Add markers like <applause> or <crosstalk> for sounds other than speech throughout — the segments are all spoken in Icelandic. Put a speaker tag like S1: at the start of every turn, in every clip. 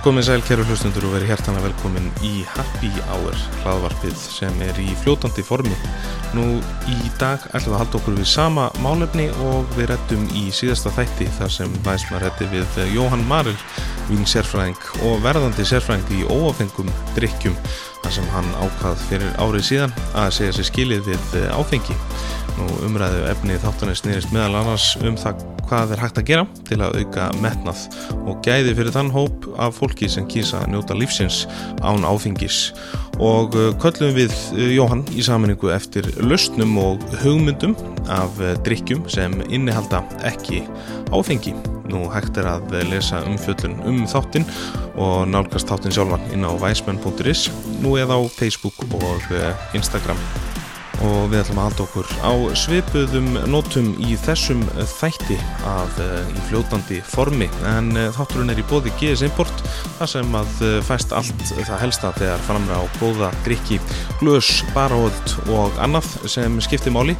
S1: Komið sæl kæru hlustundur og verið hjertana velkomin í Happy Hour hlaðvarpið sem er í fljótandi formi. Nú í dag ætlum við að halda okkur við sama málefni og við rettum í síðasta þætti þar sem væsma retti við Jóhann Maril, vín sérfræðing og verðandi sérfræðing í óafengum drikkjum þar sem hann ákvað fyrir árið síðan að segja sér skilið við áfengi. Nú umræðu efni þáttanir snýrist meðal annars um það hvað er hægt að gera til að auka metnað og gæði fyrir þann hóp af fólki sem kýsa að njóta lífsins án áfengis og uh, köllum við uh, Jóhann í saminningu eftir lausnum og hugmyndum af uh, drikkjum sem innihalda ekki áfengi. Nú hægt er að lesa umfjöllun um þáttinn og nálgast þáttinn sjálfan inn á weisman.is nú eða á Facebook og Instagram og við ætlum að halda okkur á svipuðum nótum í þessum þætti af uh, í fljótandi formi. En uh, þátturinn er í bóði GS Import þar sem að uh, fæst allt það helsta þegar framra á góða drikki, glös, baróð og annað sem skiptir máli.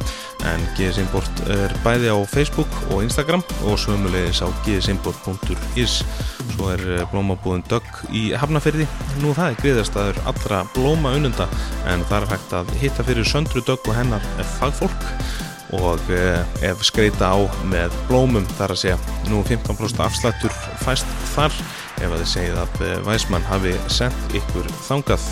S1: En GS Import er bæði á Facebook og Instagram og svömmulegis á gsimport.is svo er blómabúðin Dögg í Hafnafyrði nú það er greiðastæður allra blóma unnunda en það er hægt að hitta fyrir söndru Dögg og hennar fagfólk. Og eh, ef skreita á með blómum þar að segja nú 15% afslættur fæst þar ef að þið segið að Væsmann hafi sendt ykkur þangað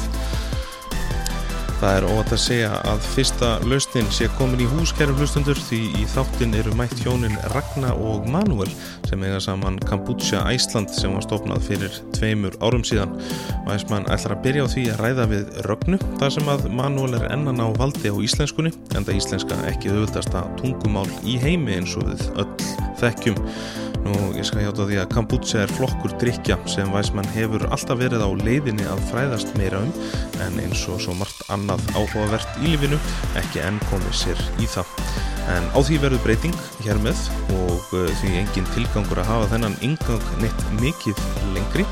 S1: Það er óvægt að segja að fyrsta lausnin sé komin í hús kærum hlustundur því í þáttin eru mætt hjónin Ragnar og Manuel sem eiga saman Kambucha Æsland sem var stofnað fyrir tveimur árum síðan. Væsmann ætlar að byrja á því að ræða við Rögnu þar sem að Manuel er ennan á valdi á íslenskunni en það íslenska ekki auðvitaðsta tungumál í heimi eins og við öll þekkjum. Nú, ég skal hjáta því að kombucha er flokkur drikja sem Væsmann hefur alltaf verið á leiðinni að fræðast meira um en eins og svo margt annað áhugavert í lífinu ekki enn komið sér í það. En á því verður breyting hér með og uh, því engin tilgangur að hafa þennan yngang neitt mikið lengri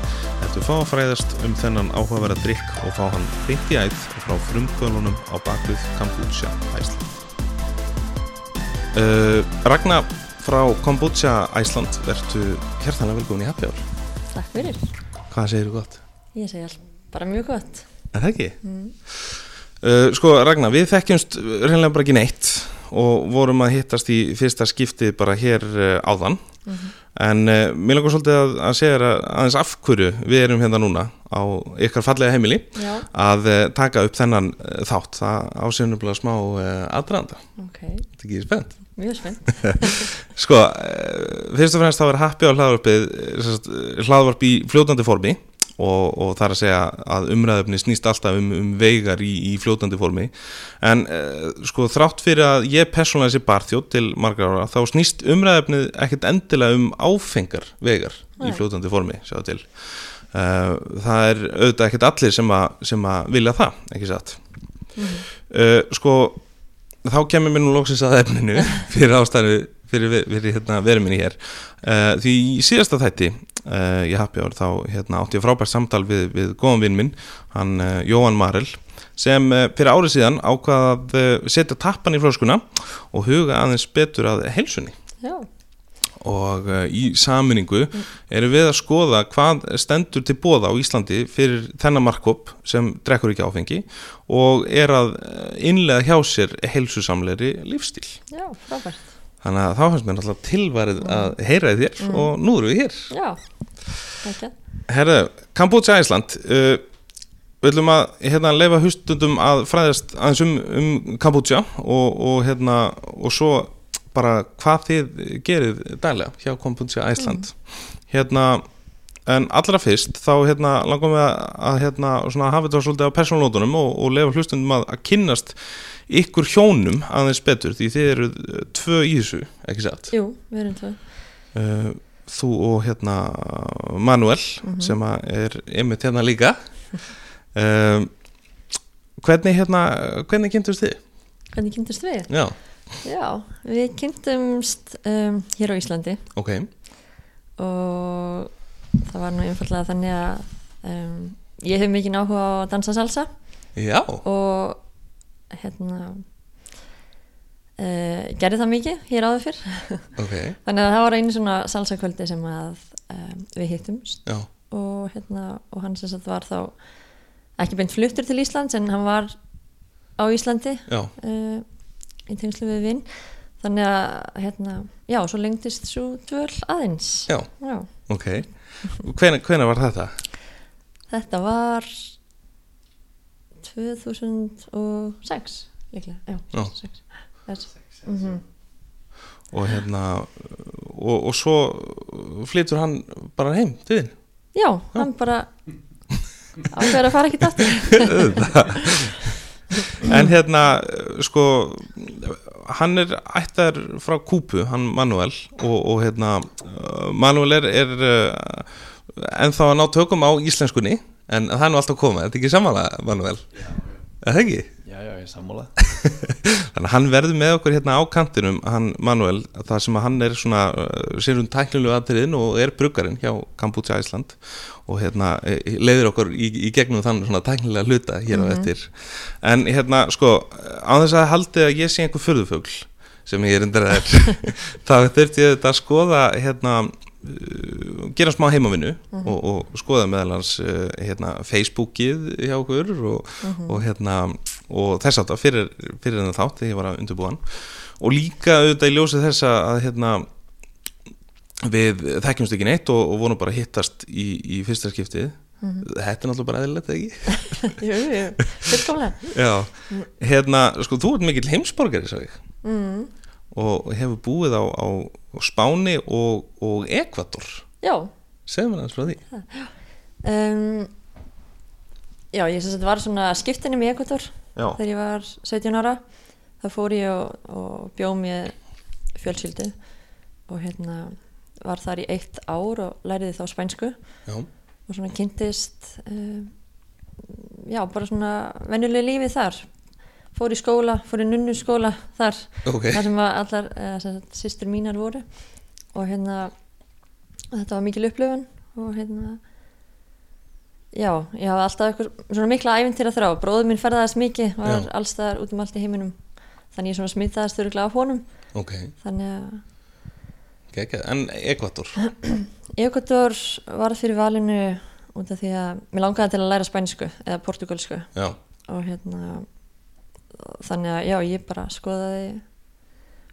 S1: að fá að fræðast um þennan áhugaverða drikk og fá hann beint í æð frá frumkvölunum á bakvið kombucha æsla. Uh, Ragnar frá Kombucha Æsland verðtu hjertanlega velkomin í Happy Hour
S2: Takk fyrir
S1: Hvað segir þú gott?
S2: Ég segi allt bara mjög gott
S1: Er það ekki? Mm. Uh, sko Ragnar, við þekkjumst reynilega bara ekki neitt og vorum að hittast í fyrsta skipti bara hér uh, áðan mm -hmm. en uh, mér langar svolítið að, að segja aðeins af hverju við erum hérna núna á ykkar fallega heimili
S2: Já.
S1: að uh, taka upp þennan uh, þátt það ásynumlega smá aðdraðanda
S2: okay.
S1: Þetta er ekki spennt
S2: Mjög spennt <laughs>
S1: Sko, fyrst og fremst þá er happy á hlaðvarpið hlaðvarp í fljótandi formi og, og það er að segja að umræðöfni snýst alltaf um, um veigar í, í fljótandi formi. En sko þrátt fyrir að ég persónulega sé barþjótt til margar ára þá snýst umræðöfni ekkert endilega um áfengar veigar Nei. í fljótandi formi sjá til. Það er auðvitað ekkert allir sem að, sem að vilja það, ekki satt? Mm uh, sko þá kemur mér nú lóksins að efninu <laughs> fyrir ástæðu fyrir, fyrir hérna, verið minni hér. Uh, því í síðasta þætti uh, ég hafði ár þá hérna, átti ég frábært samtal við, við góðan vinn minn hann uh, Jóhann Marel sem fyrir árið síðan ákvað að setja tappan í flóskuna og huga aðeins betur að helsunni
S2: Já.
S1: og í saminningu erum við að skoða hvað stendur til bóða á Íslandi fyrir þennan markkóp sem drekkur ekki áfengi og er að innlega hjá sér helsusamleiri lífstíl
S2: Já, frábært
S1: Þannig að þá fannst mér náttúrulega tilvarið að heyra þér mm. og nú eru við hér
S2: Já, ekki
S1: Herðu, Kambucha Æsland uh, Við ætlum að hérna, leifa hustundum að fræðast aðeins um, um Kambucha og, og, hérna, og svo bara hvað þið gerir dælega hjá Kambucha Æsland mm. Hérna, en allra fyrst þá hérna, langum við að, hérna, hafa þetta svolítið á persónlótunum og, og leifa hustundum að, að kynnast ykkur hjónum aðeins betur því þið eru tvö í þessu, ekki satt?
S2: Jú, við erum tvö
S1: uh, Þú og hérna Manuel mm -hmm. sem er einmitt hérna líka uh, Hvernig hérna hvernig kynntumst þið?
S2: Hvernig kynntumst við?
S1: Já,
S2: Já við kynntumst um, hér á Íslandi
S1: ok
S2: og það var nú einfallega þannig að um, ég hef mikið áhuga á að dansa salsa.
S1: Já.
S2: Og hérna uh, gerði það mikið hér áður fyrr. <laughs>
S1: Okay.
S2: þannig að það var einu svona salsakvöldi sem að um, við hittumst. Og, hérna, og hann sem sagt var þá ekki beint fluttur til Íslands en hann var á Íslandi uh, í tengslu við vinn þannig að hérna, já, svo lengtist svo dvöl aðeins.
S1: Já,
S2: já.
S1: ok hvenær, hvenær var þetta?
S2: þetta var 2006 líklega, já,
S1: Já.
S2: 2006 Þess, mm
S1: og hérna og, og svo flytur hann bara heim til þín?
S2: Já, hann bara ákveður að fara ekki aftur. <laughs>
S1: En hérna sko hann er ættar frá Kúpu, hann Manuel og, og hérna uh, Manuel er, er uh, ennþá að ná tökum á íslenskunni en það er nú alltaf að koma, þetta er ekki samanlega Manuel, er það ekki?
S3: Já, já, ég sammála. <laughs>
S1: Þannig að hann verður með okkur hérna á kantinum hann Manuel, það sem að hann er svona uh, sér um tæknilegu aðtriðin og er bruggarinn hjá Kampuchea Ísland og hérna eh, leiðir okkur í, í gegnum þann svona tæknilega hluta hér á eftir. En hérna sko á þess að haldi að ég sé einhver furðufugl sem ég er undir að er þá þurfti ég þetta að skoða hérna uh, gera smá heimavinnu og, og skoða meðal hans uh, hérna, Facebookið hjá okkur og, og hérna og þess að það fyrir, fyrir þennan þátt þegar ég var að undirbúa hann. Og líka auðvitað í ljósið þess að að, hérna við þekkjumst ekki neitt og, og vonum bara að hittast í, í fyrsta skiptið. Þetta er náttúrulega bara eðlilegt ekki? <laughs>
S2: Jú, jú, fullkomlega.
S1: Já, hérna, sko, þú ert mikill heimsborgari, sá ég.
S2: Mm.
S1: og hefur búið á, á, Spáni og, og Ekvator
S2: já,
S1: segðu mér aðeins frá því.
S2: Um, já, ég sem sagt var svona skiptinum í Ekvator
S1: Já,
S2: þegar ég var 17 ára þá fór ég og, og bjó mér fjölskyldu og hérna var þar í eitt ár og læriði þá spænsku
S1: já,
S2: og svona kynntist uh, já, bara svona venjuleg lífið þar. Fór í skóla, fór í nunnu skóla þar,
S1: ok.
S2: þar sem allar uh, sýstur mínar voru og hérna þetta var mikil upplifun og hérna já, ég hafa alltaf eitthvað svona mikla æfintýra þrá, bróður minn ferðaðist mikið var
S1: Já.
S2: allstaðar út um allt í heiminum. Þannig ég svona smitaðist öruglega af honum.
S1: Ok,
S2: þannig að
S1: geggjað, en Ekvator <clears throat>
S2: Ekvator var fyrir valinu út af því að mér langaði til að læra spænsku eða portugalsku
S1: Já,
S2: og hérna þannig að já, ég bara skoðaði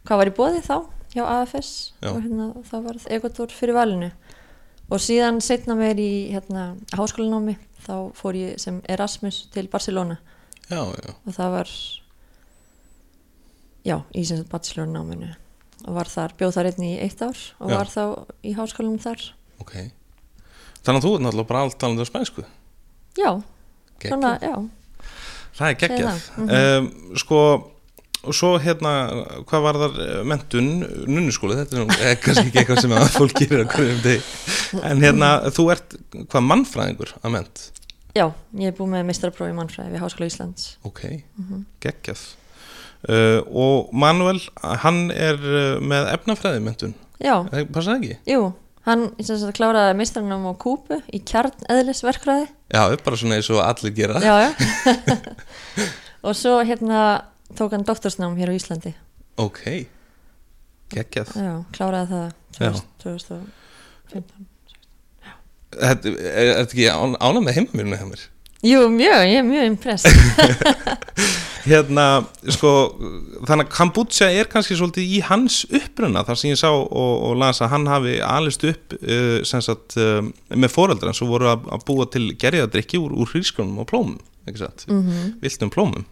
S2: hvað var í bóði þá hjá AFS
S1: Já.
S2: og hérna þá var Ekvator fyrir valinu og síðan setna mér í hérna háskólanámi þá fór ég sem Erasmus til Barcelona.
S1: Já, já.
S2: Og það var já, í sem sagt bachelornáminu og var þar, bjóð þar einni í eitt ár og
S1: Já.
S2: var þá í háskólanum þar.
S1: Ok. Þannig að þú ert náttúrulega bara allt talandi á spænsku.
S2: Já,
S1: Geggjað.
S2: svona, já.
S1: Það er geggjað.
S2: það,
S1: um, Sko og svo hérna, hvað var þar eh, mentun, nunnuskóli, þetta er eh, kannski ekki eitthvað sem að fólk gerir að hverjum deg en hérna, þú ert hvað mannfræðingur að ment
S2: já, ég er búið með mistraprófi í mannfræði við Háskóla Íslands.
S1: Ok, geggjað. Uh, og Manuel, hann er með efnafræði mentun,
S2: já,
S1: það ekki?
S2: jú, hann kláraði mistranum á Kúpu í kjarn eðlisverkfræði
S1: Já, bara svona eins og allir gera.
S2: Já, já. <laughs> Og svo hérna tók hann doktorsnám hér á Íslandi
S1: ok, geggjað
S2: já, kláraði það
S1: Já.
S2: 2000 2015
S1: Þetta er, þetta ekki ánað með heimamýruna hjá mér?
S2: jú, mjög, ég er mjög impressed <laughs>
S1: Hérna, sko, þannig að Kambucha er kannski svolítið í hans uppruna þar sem ég sá og, og las að hann hafi alist upp uh, sem sagt, uh, með foreldra sem voru að, að búa til gerjaðadrykki úr, úr hrískonum og plómum, mm -hmm. viltum plómum.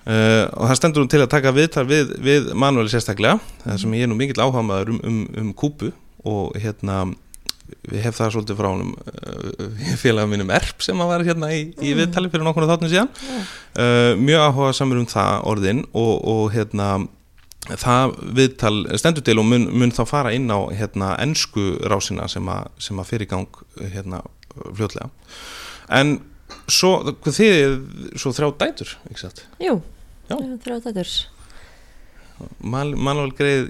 S1: Uh, og það stendur hún til að taka viðtal við, við Manuel sérstaklega sem ég er nú mikill áhamaður um, um, um kúpu og hérna við hef það svolítið frá honum uh, félagum mínum Erp sem að var hérna í, í viðtali fyrir nokkurnu þáttum síðan. Uh, mjög áhuga samur um það orðin og, og hérna það viðtal stendur til og mun, mun þá fara inn á hérna ennsku rásina sem að, sem að fyrir gang hérna fljótlega. En svo, þið er svo þrjá dætur, ekki satt?
S2: jú,
S1: Já.
S2: þrjá dætur.
S1: Man, Manuel greið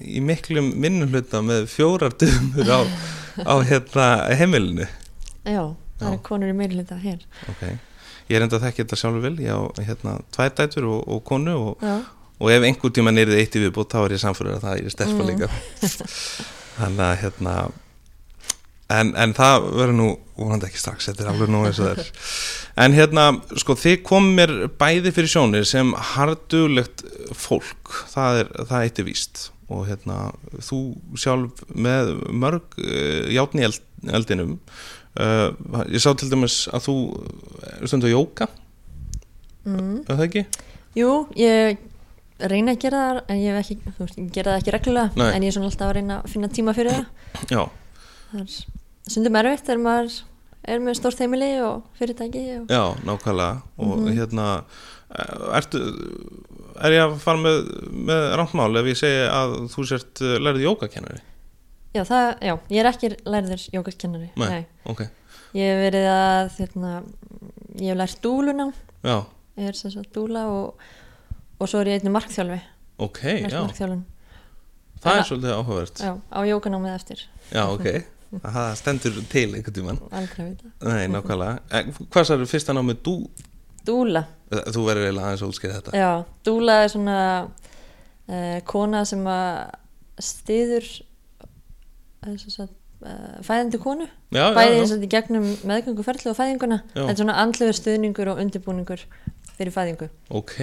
S1: í miklum minnumhluta með fjórar dömur á, á hérna heimilinu.
S2: Já, það
S1: Já.
S2: er konur í meirlita hér.
S1: Ok, ég er enda að þekki þetta sjálfur vel. Ég á hérna tvær dætur og, og konu og, og ef einhver tíma nýrið eitt í viðbútt þá er ég samfyrir að það er stelpa líka. <laughs> Þannig að hérna en, en það verður nú vonandi ekki strax, þetta er alveg nú eins og það er en hérna, sko, þið komum mér bæði fyrir sjónir sem hardulegt fólk það er, það eitt er víst og hérna, þú sjálf með mörg uh, játni eld, eldinum uh, ég sá til dæmis að þú stundu að jóka
S2: mm.
S1: er það ekki?
S2: Jú, ég reyna að gera það en ég, hef ekki, veist, gera það ekki reglulega
S1: Nei.
S2: en ég er svona alltaf að reyna að finna tíma fyrir það
S1: Já,
S2: það er stundum erfitt þegar maður er með stórt heimili og fyrirtæki og...
S1: já, nákvæmlega. Og
S2: Mhm.
S1: hérna eh, ertu, er ég að fara með, með rántmál ef ég segi að þú sért eh, lærið jógakennari?
S2: já, það, já, ég er ekki lærður jógaskennari
S1: Nei. Ok,
S2: ég hef verið að hérna, ég hef lært dúluna.
S1: Já,
S2: ég er sem sagt dúla og, og svo er ég einnig markþjálfi.
S1: Ok,
S2: lært
S1: já.
S2: markþjálfun.
S1: Það er svolítið áhugavert.
S2: Já, á jóganámið eftir.
S1: Já, ok, það stendur til einhvern tímann.
S2: Aldrei vita.
S1: Nei, nákvæmlega. En, Hvað særðu fyrst að námið dú?
S2: dúla,
S1: Þú verður eiginlega aðeins að útskýra þetta.
S2: Já, dúla er svona uh, kona sem að stiður uh, sagt, uh, fæðandi konu.
S1: Já,
S2: bæði eins og í gegnum meðgönguferðlu og fæðinguna.
S1: Já.
S2: þetta er svona andlegur stuðningur og undirbúningur fyrir fæðingu.
S1: Ok,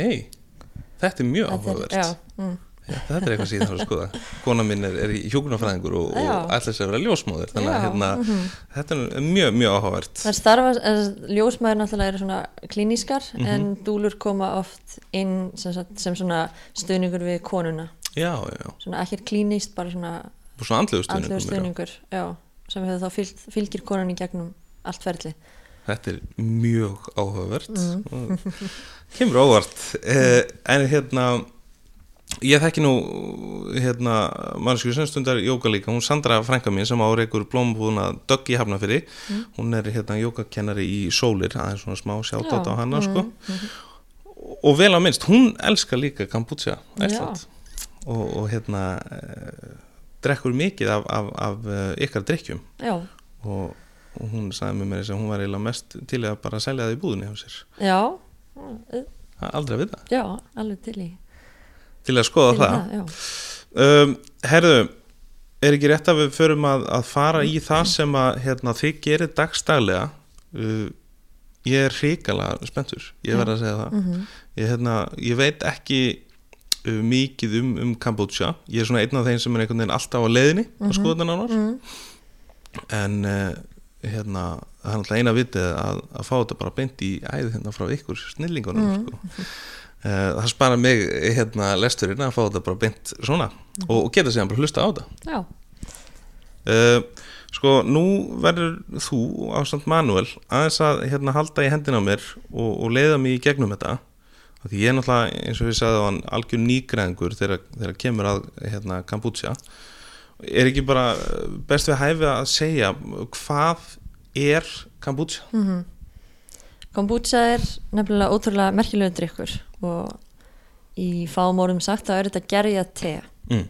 S1: þetta er mjög
S2: Þetta er-
S1: áhugavert.
S2: já,
S1: Já, þetta er eitthvað síðan að skoða Kona minn er, er í hjúkunarfræðingur og, og
S2: Já.
S1: ætla sér að vera ljósmóðir þannig að
S2: Já,
S1: hérna,
S2: mhm.
S1: þetta er mjög, mjög áhugavert
S2: það starfa ljósmaður náttúrulega eru svona klínískar
S1: Mhm.
S2: en dúlur koma oft inn sem, sagt, sem svona stuðningur við konuna
S1: Já, já, já,
S2: svona ekkert klíníst, bara svona
S1: andlegu
S2: andlegur
S1: meira.
S2: stuðningur já, sem hefur þá fylg, fylgir konun í gegnum allt ferli
S1: Þetta er mjög áhugavert og kemur óvart eh, en hérna ég þekki nú hérna mannsku sem stundar jóka líka, hún Sandra frænka mín sem áreikur blómbúðuna Dögg í Hafnafyrir hún er hérna jókakennari í Sólir aðeins svona smá sjátt á hana sko.
S2: mhm.
S1: og vel á minnst, hún elskar líka Kambútsja,
S2: Já.
S1: Æsland og, og hérna eh, drekkur mikið af, af, af eh, ykkar drikkjum og, og hún sagði með mér þess að hún var eiginlega mest til að bara selja það í búðinni hjá sér.
S2: Já.
S1: Það er aldrei að vita,
S2: já, alveg til í
S1: til að skoða
S2: til
S1: það,
S2: það.
S1: Um, herðu er ekki rétt að við förum að, að fara í það sem að hérna, þið gerir dagstaglega uh, ég er hrikalega spenntur ég verð að segja það
S2: Mhm.
S1: ég, hérna, ég veit ekki uh, mikið um, um Kambodja ég er svona einn af þeim sem er einhvern veginn alltaf á leiðinni að skoða þetta nánar
S2: Mhm.
S1: en uh, hérna, það er náttúrulega eina vitið að, að fá þetta bara beint í æði hérna frá ykkur snillingunum
S2: Mhm.
S1: sko. Uh, það spara mig hérna lesturinn að fá þetta bara beint svona og, og geta séðan bara hlusta á þetta.
S2: Já,
S1: uh, sko nú verður þú ástand Manuel aðeins að hérna halda í hendina á mér og, og leiða mig í gegnum þetta. Því ég er náttúrulega eins og við hann algjör nýgræðingur þegar, þegar kemur að hérna Kambútsja er ekki bara eh, best við hæfi að segja hvað er Kambútsja?
S2: mhm Kombucha er nefnilega ótrúlega merkilegu drikkur og í fáum orðum sagt þá er þetta gerja te
S1: Mm.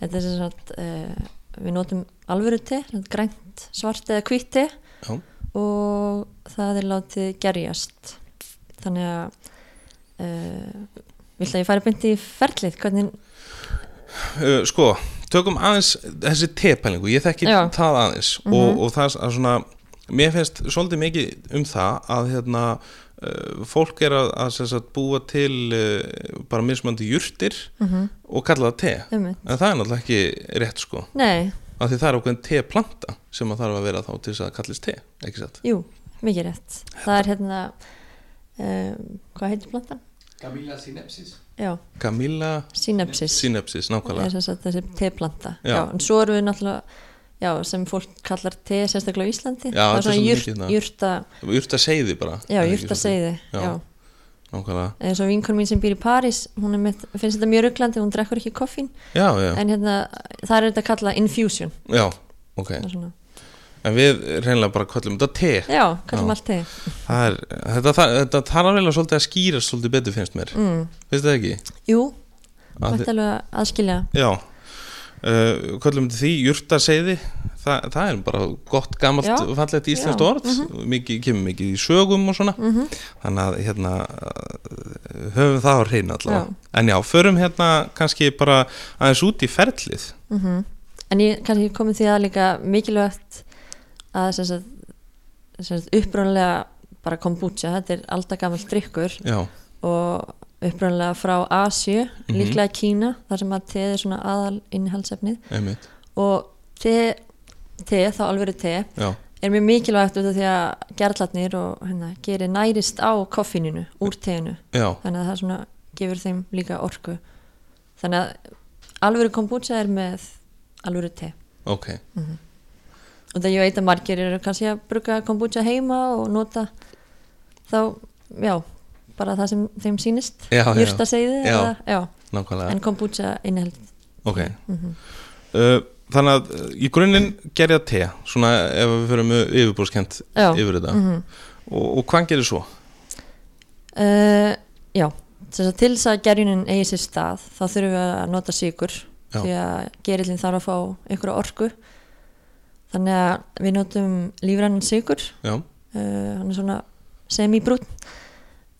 S2: þetta er sem sagt uh, við notum alvöru te, grænt, svart eða hvitt te
S1: Já.
S2: og það er látið gerjast þannig að uh, vilt að ég færi beint í ferlið hvernig,
S1: Uh, sko, tökum aðeins þessi tepælingu, ég þekki
S2: Já.
S1: það aðeins og, og það er svona mér finnst svolítið mikið um það að hérna uh, fólk er að, að sem sagt, búa til uh, bara mismandi jurtir
S2: mm
S1: og kalla það te.
S2: Um,
S1: en það er náttúrulega ekki rétt sko.
S2: Nei,
S1: af því það er okkur teplanta sem að þarf að vera þá til þess að kallist te, ekki satt?
S2: Jú, mikið rétt. Það er hérna um, hvað heitir plantan?
S3: Camilla Synapsis.
S2: Já,
S1: Camilla
S2: synapsis.
S1: synapsis,
S2: er
S1: nákvæmlega
S2: þessi teplanta.
S1: Já.
S2: já. en svo erum við náttúrulega já, sem fólk kallar te sérstaklega á Íslandi.
S1: Já,
S2: það
S1: þetta er
S2: svona
S1: það.
S2: jurta
S1: jurta seiði bara.
S2: Já,
S1: svolítið?
S2: seiði eins og vinkon mín sem býr í París hún með, finnst þetta mjög rugglandi, hún drekkur ekki koffín. En hérna, það er þetta að kalla infusion.
S1: Já ok.
S2: Það
S1: en við reynilega bara kallum þetta te.
S2: Já, kallum allt te.
S1: Það er, þetta, það, þetta þarf alveg svolítið að skýrast svolítið betur finnst mér,
S2: mm.
S1: finnst það ekki?
S2: jú,
S1: Að
S2: þetta
S1: þi-
S2: er alveg að aðskilja.
S1: Já, uh, kvöldum þetta því jurtaseiði, það, það er bara gott gamalt
S2: Já.
S1: fallegt íslenskt orð. Mikið, kemur mikið í sögum og svona.
S2: Mm
S1: þannig að hérna uh, höfum það á hreinu allavega.
S2: Já.
S1: en já, förum hérna kannski bara aðeins út í ferlið.
S2: En ég kannski komið því að líka mikilvægt að sem sagt, sem sagt upprónulega bara kombucha, þetta er alltaf gammal drikkur
S1: já,
S2: og upprónulega frá Asju,
S1: Mhm.
S2: líklega Kína þar sem að teð er svona aðal innihaldsefnið
S1: einmitt.
S2: Og te, te þá alveg te
S1: já,
S2: er mjög mikilvægt út af því að gerðlarnir og hérna, gerir nærist á koffininu úr teinu
S1: já,
S2: þannig að það svona gefur þeim líka orku. Þannig að alvöru kombucha er með alvöru te
S1: ok.
S2: Og það ég veit að margir eru kannski að bruka kombucha heima og nota þá, já bara það sem þeim
S1: já, nákvæmlega.
S2: En kombucha innihald.
S1: Ok. Uh, þannig að uh, í grunninn gerja te svona ef við fyrir með yfirbúrskent yfir þetta.
S2: Mhm.
S1: og, og hvað gerir svo?
S2: uh, já, þess til þess að gerjunin eigi sér stað þá þurfum við að nota sigur
S1: Já.
S2: því að gerillin þarf að fá einhverja orku. Þannig að við notum lífrannin
S1: já,
S2: uh, hann er svona semi-brún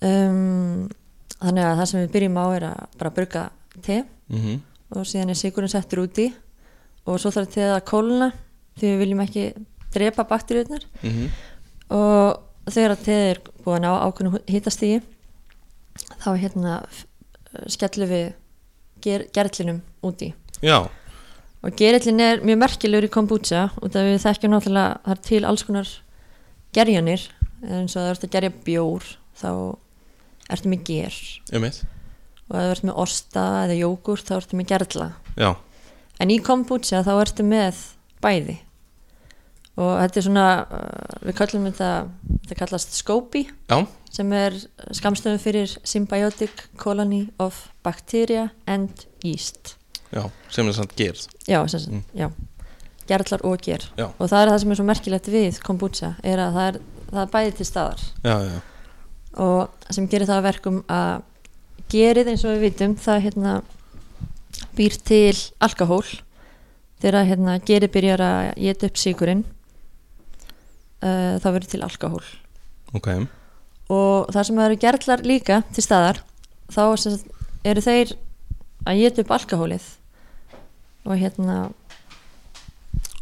S2: um, þannig að það sem við byrjum á er að bara bruka te
S1: mm
S2: og síðan er sigurinn settur úti og svo þarf teð að kóluna því við viljum ekki drepa bakteríunar
S1: mm
S2: og þegar að teð er búin á ákveðnu hittastígi þá hérna skellum við ger, gerlinum úti
S1: já,
S2: og gerillin er mjög merkilegur í kombucha út af við þekkjum náttúrulega það er til alls konar gerjanir. Eins og það ert að gerja bjór þá ertu með ger?
S1: Einmitt.
S2: Og ef þú ert með osta eða jógurt þá ertu með gerla.
S1: Já,
S2: en í kombucha þá ertu með bæði. Og þetta er svona uh, við kallum þetta þetta kallast Scopy
S1: já,
S2: sem er skamstöðum fyrir Symbiotic Colony of Bacteria and Yeast.
S1: Já, sem er samt gerð.
S2: Já, sem, sagt, já. Gerlar og ger.
S1: Já.
S2: og það er það sem er svo merkilegt við kombucha er að það er, það er bæði til staðar.
S1: Já, já,
S2: og sem gerir það að verkum að gerið eins og við vitum það hérna býr til alkohól. Þegar hérna gerið byrjar að geta upp sigurinn uh, þá verður til alkohól.
S1: Ok.
S2: Og það sem eru gerlar líka til staðar þá eru þeir að geta upp alkohólið og hérna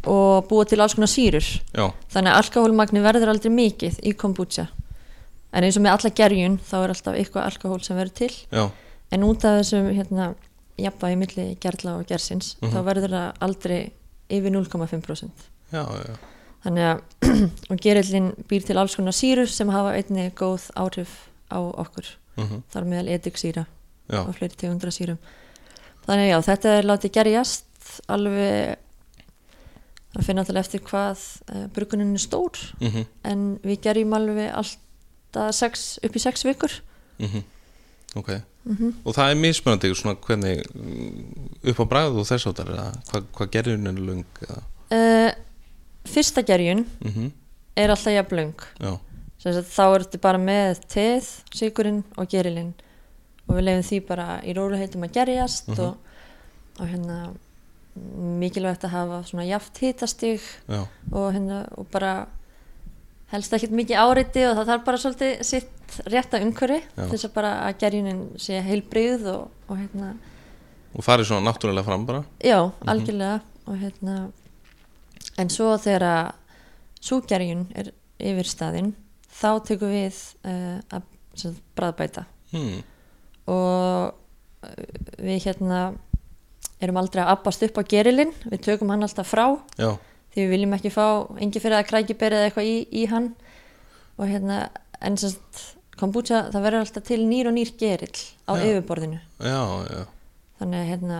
S2: og búa til alls konar sýrur.
S1: Já,
S2: þannig að alkohólmagni verður aldrei mikið í kombucha en eins og með alla gerjun þá er alltaf eitthvað alkohól sem verður til.
S1: Já,
S2: en út af þessum hérna, jafnvægi milli gerla og gersins þá verður það aldrei yfir 0,5%
S1: já, já,
S2: þannig að <clears throat> og gerillin býr til alls konar sýrur sem hafa einni góð áhrif á okkur.
S1: Mm
S2: þar meðal ediksýra
S1: já,
S2: og fleiri tegundra sýrum. Þannig já, þetta er látið gerjast alveg það finna alltaf eftir hvað uh, brukunin er stór.
S1: Mhm,
S2: en við gerjum alveg alltaf sex, upp í sex vikur.
S1: Mhm. Ok, og það er mismunandi svona hvernig mm, upp á bræðu og þess áttar hvað, hvað gerir hún er lung
S2: uh, fyrsta gerjun
S1: mhm,
S2: er alltaf Sem sagt, þá er þetta bara með teð, sigurinn og gerilinn og við leiðum því bara í róluheitum að gerjast og, og hérna mikilvægt að hafa svona jaft hitastig
S1: já,
S2: og, hérna, og bara helst ekkert mikið áreiti og það þarf bara svolítið sitt rétta umhverfi til þess að bara að gerjunin sé heilbrigð og, og hérna,
S1: og farið svona náttúrulega fram bara?
S2: Já, algjörlega. Og hérna en svo þegar að súgerjun er yfir staðinn þá tekum við uh, að sem bræðbæta
S1: hmm.
S2: og uh, við hérna erum aldrei að abbast upp á gerilinn við tökum hann alltaf frá.
S1: Já,
S2: því við viljum ekki fá engi fyrir að krækiberi eða eitthvað í, í hann. Og hérna en sem sagt kombucha það verður alltaf til nýr og nýr gerill á
S1: Já.
S2: yfirborðinu.
S1: Já, já.
S2: Þannig að hérna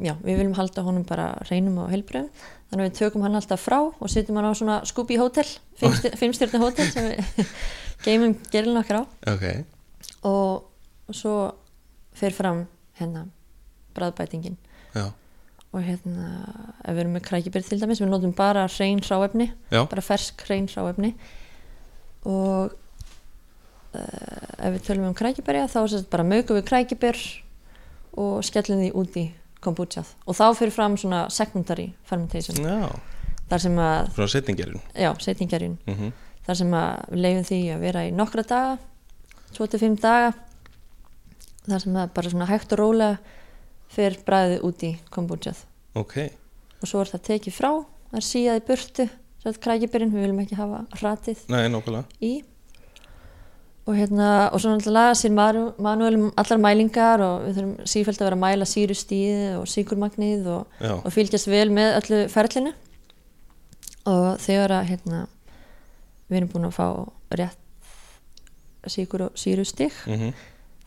S2: já, við viljum halda honum bara hreinum og heilbröðum þannig að við tökum hann alltaf frá og setjum hann á svona Scooby Hotel <laughs> fimmstjörni hótel sem við <laughs> geymum gerillin okkar á.
S1: Ok,
S2: og, og svo fer fram hérna bræðbætingin
S1: já,
S2: og hérna ef við erum með krækibér til dæmis við notum bara hrein hráefni
S1: já,
S2: bara fersk hrein hráefni. Og uh, ef við tölum um krækibérja þá er þetta bara mögum við krækibér og skellum því út í kombuchað og þá fyrir fram svona secondary fermentation.
S1: Já.
S2: Þar sem að, já, setningarjun
S1: mm
S2: þar sem að við leifum því að vera í nokkra daga 25 daga. Þar sem að bara svona hægt og rólega fyrir bræðið út í kombuchað
S1: ok,
S2: og svo er það tekið frá það er síðað í burtu krækibyrinn, við viljum ekki hafa hratið
S1: nei,
S2: í. Og hérna, og svo náttúrulega sér manuelum allar mælingar og við þurfum sífælt að vera að mæla sírustíð og síkurmagnið og, og fylgjast vel með öllu ferlinu. Og þegar að hérna, við erum búin að fá rétt síkur og sírustík
S1: mm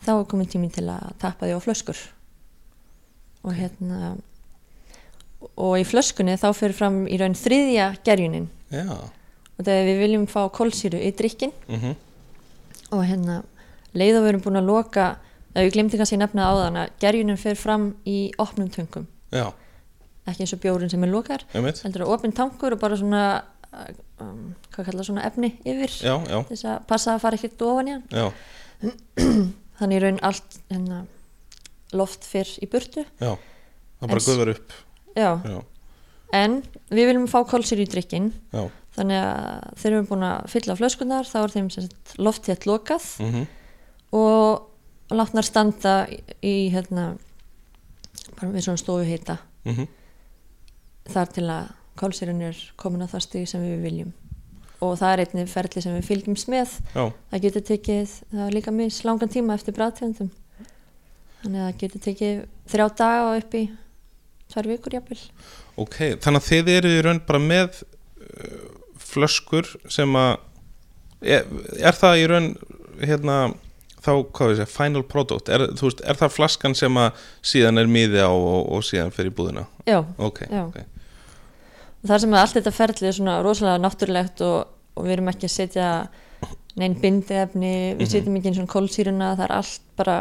S2: þá er komin tími til að tappa því á flöskur og hérna og í flöskunni þá fyrir fram í raun þriðja gerjunin.
S1: Já,
S2: og þegar við viljum fá kólsýru í drikkin
S1: mhm,
S2: og hérna leið og við erum búin að loka að við glemdi kannski nefna á þann að gerjunin fyrir fram í opnum töngum.
S1: Já,
S2: ekki eins og bjórin sem er lokar heldur að opin tankur og bara svona um, hvað kallar svona efni yfir
S1: Já,
S2: þess að passa að fara ekkert ofan í hann. <clears throat> Þannig í raun allt hérna, loft fyrr í burtu.
S1: Já Það bara guðvar upp.
S2: Já,
S1: Já,
S2: en við viljum fá kólsýru í drikkin
S1: já,
S2: þannig að þegar við erum búin að fylla flöskunar þá er þeim sem sagt loftétt lokað
S1: mhm,
S2: og látnar standa í, í hérna bara við svona stofu heita
S1: mhm.
S2: Þar til að kólsýrun er komin á það stig sem við viljum. Og það er einnig ferli sem við fylgjumst með.
S1: Já,
S2: það getur tekið, það er líka mis langan tíma eftir bræðtegundum þannig að það getur tekið þrjá daga og upp í tvær vikur jafnvel.
S1: Ok, þannig að þið eru í raun bara með uh, flöskur sem að er, er það í raun hérna þá, hvað við segja, final product? Er, veist, er það flaskan sem að síðan er miði á og, og síðan fer í búðina?
S2: Já,
S1: ok,
S2: Já.
S1: ok,
S2: og það sem að allt þetta ferli er svona rosalega náttúrulegt og, og við erum ekki að setja neinn bindiefni, við setjum ekki eins og kólsýruna, það er allt bara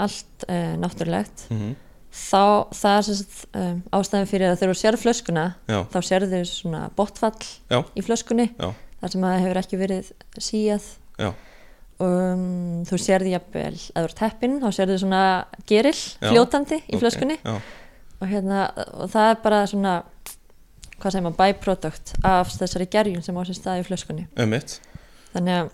S2: allt uh, náttúrulegt.
S1: Mhm,
S2: þá það er sagt, um, ástæðan fyrir að þegar þú sér flöskuna
S1: já,
S2: þá sérðu svona botfall
S1: já,
S2: í flöskunni
S1: já,
S2: þar sem að hefur ekki verið síjað. Um, þú sérðu jafnvel að þú ert heppinn, þá sérðu svona gerill fljótandi í
S1: ok,
S2: flöskunni. og, hérna, og það er bara svona hvað segir maður, byproduct af þessari gerjun sem á sér stað í flöskunni.
S1: Ömmitt
S2: þannig að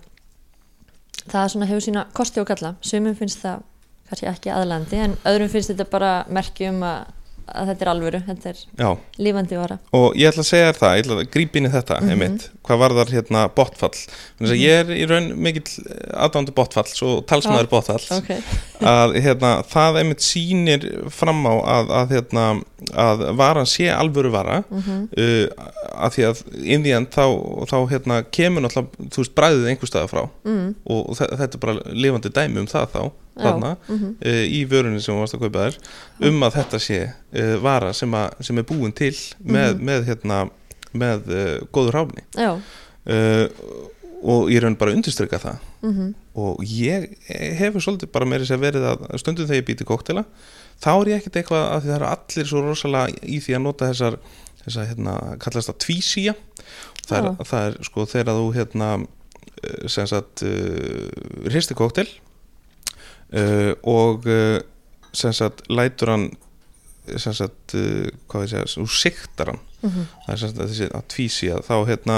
S2: það svona hefur sína kosti og galla. Sumum finnst það kannski ekki aðlandi en öðrum finnst þetta bara merki um að, að þetta er alvöru, þetta er
S1: já,
S2: lífandi vara.
S1: Og ég ætla að segja þér það, ég ætla að grípa inn í þetta
S2: Mhm.
S1: einmitt, hvað var þar hérna botfall. Þannig að ég er í raun mikill aðdándu botfalls og talsmaður
S2: Já.
S1: botfalls.
S2: ok, <laughs>
S1: að hérna, það einmitt sýnir fram á að, að, hérna, að varan sé alvöru vara
S2: Mhm.
S1: uh, að því að inn í enn þá, þá hérna, kemur náttúrulega, þú veist, bræðið einhver staða frá.
S2: Mm,
S1: og þe- þetta er bara lifandi dæmi um það þá Þarna,
S2: mhm.
S1: uh, í vörunni sem þú varst að kaupa þér um að þetta sé uh, vara sem, a, sem er búin til með,
S2: Mhm.
S1: með, hérna, með uh, góður ráfni. Og ég raun bara að undirstryka það.
S2: Mm
S1: og ég hefur svolítið bara meiri sér verið að stundum þegar ég býti koktela þá er ég ekkert eitthvað að það eru allir svo rosalega í því að nota þessar þessar, hérna, kallast það tvísía. Það það er sko þegar þú hérna eh, sem sagt uh, hristi koktel uh, og uh, sem sagt lætur hann sem sagt, uh, hvað við segja, þú siktar hann.
S2: Mhm.
S1: það er sem sagt þessi að tvísía þá hérna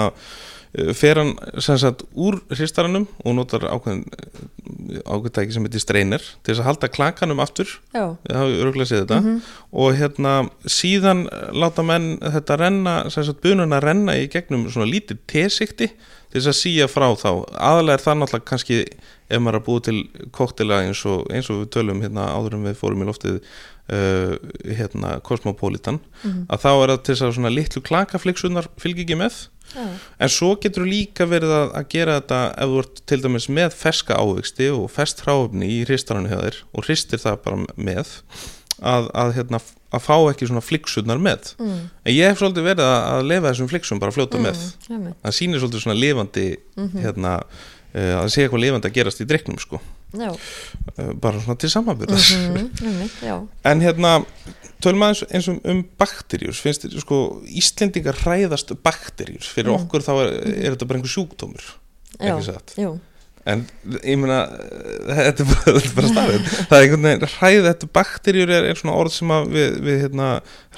S1: fer hann sem sagt úr hristaranum og notar ákveðin ákveðtæki sem heitir streynir til þess að halda klakanum aftur. Þetta.
S2: Mhm.
S1: og hérna síðan láta menn þetta renna, sem sagt bununa renna í gegnum svona lítið tesikti til þess að síja frá þá. Aðalega er það náttúrulega kannski ef maður er að búið til koktela eins og, eins og við tölum hérna áður en við fórum í loftið uh, hérna Cosmopolitan
S2: Mhm.
S1: að þá er það til þess að svona litlu klakafliksunar fylgir ekki með.
S2: Já,
S1: en svo getur líka verið að, að gera þetta ef þú ert til dæmis með ferska ávegsti og fest hráöfni í hristarannu og hristir það bara með að, að, hérna, að fá ekki svona fliksunar með
S2: mm,
S1: en ég hef svolítið verið að, að lefa þessum fliksum bara að fljóta með
S2: mm, einmitt.
S1: það sýnir svolítið svona lifandi
S2: Mhm.
S1: hérna, uh, að sé eitthvað lifandi að gerast í dreiknum sko.
S2: já,
S1: uh, bara svona til samanbyrðar
S2: mhm, <laughs> já
S1: En hérna, tölum aðeins eins um, um bakterjus, finnst þér, sko, Íslendingar hræðast bakterjus, fyrir
S2: Mm.
S1: okkur þá er, er þetta bara einhver sjúkdómur,
S2: Já,
S1: ekki satt.
S2: jú,
S1: En ég meina, þetta er bara, er bara staðið, það er einhvern veginn, hræð, þetta bakterjur er, er svona orð sem að við, við hérna,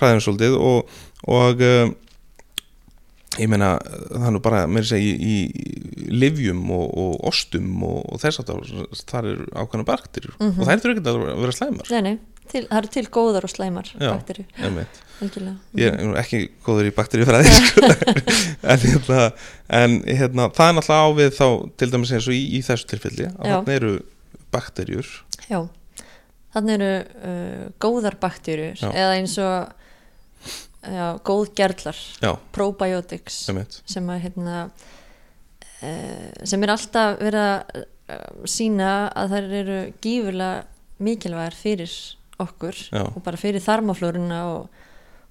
S1: hræðum svolítið og, og um, ég meina, það er nú bara, mér segi, í, í livjum og, og ostum og, og þess að það, er ákveðna bakterjur
S2: Mhm.
S1: og þær þurfa ekki að vera slæmar.
S2: nei, nei til, það eru til góðar og slæmar
S1: Já.
S2: bakterju,
S1: einmitt. <laughs>
S2: Algjörlega.
S1: Ég er ekki góður í bakteríufræði sko. <laughs> en, hérna, en hérna, það er náttúrulega á við þá til dæmis eins og í, í þessu tilfelli að þarna eru bakterjur
S2: Já, þannig eru uh, góðar bakterjur
S1: Já.
S2: eða eins og já, góð gerlar,
S1: já,
S2: probiotics sem að hérna uh, sem er alltaf verið að uh, sína að þær eru gífurlega mikilvægar fyrir okkur
S1: Já.
S2: og bara fyrir þarmaflóruna og,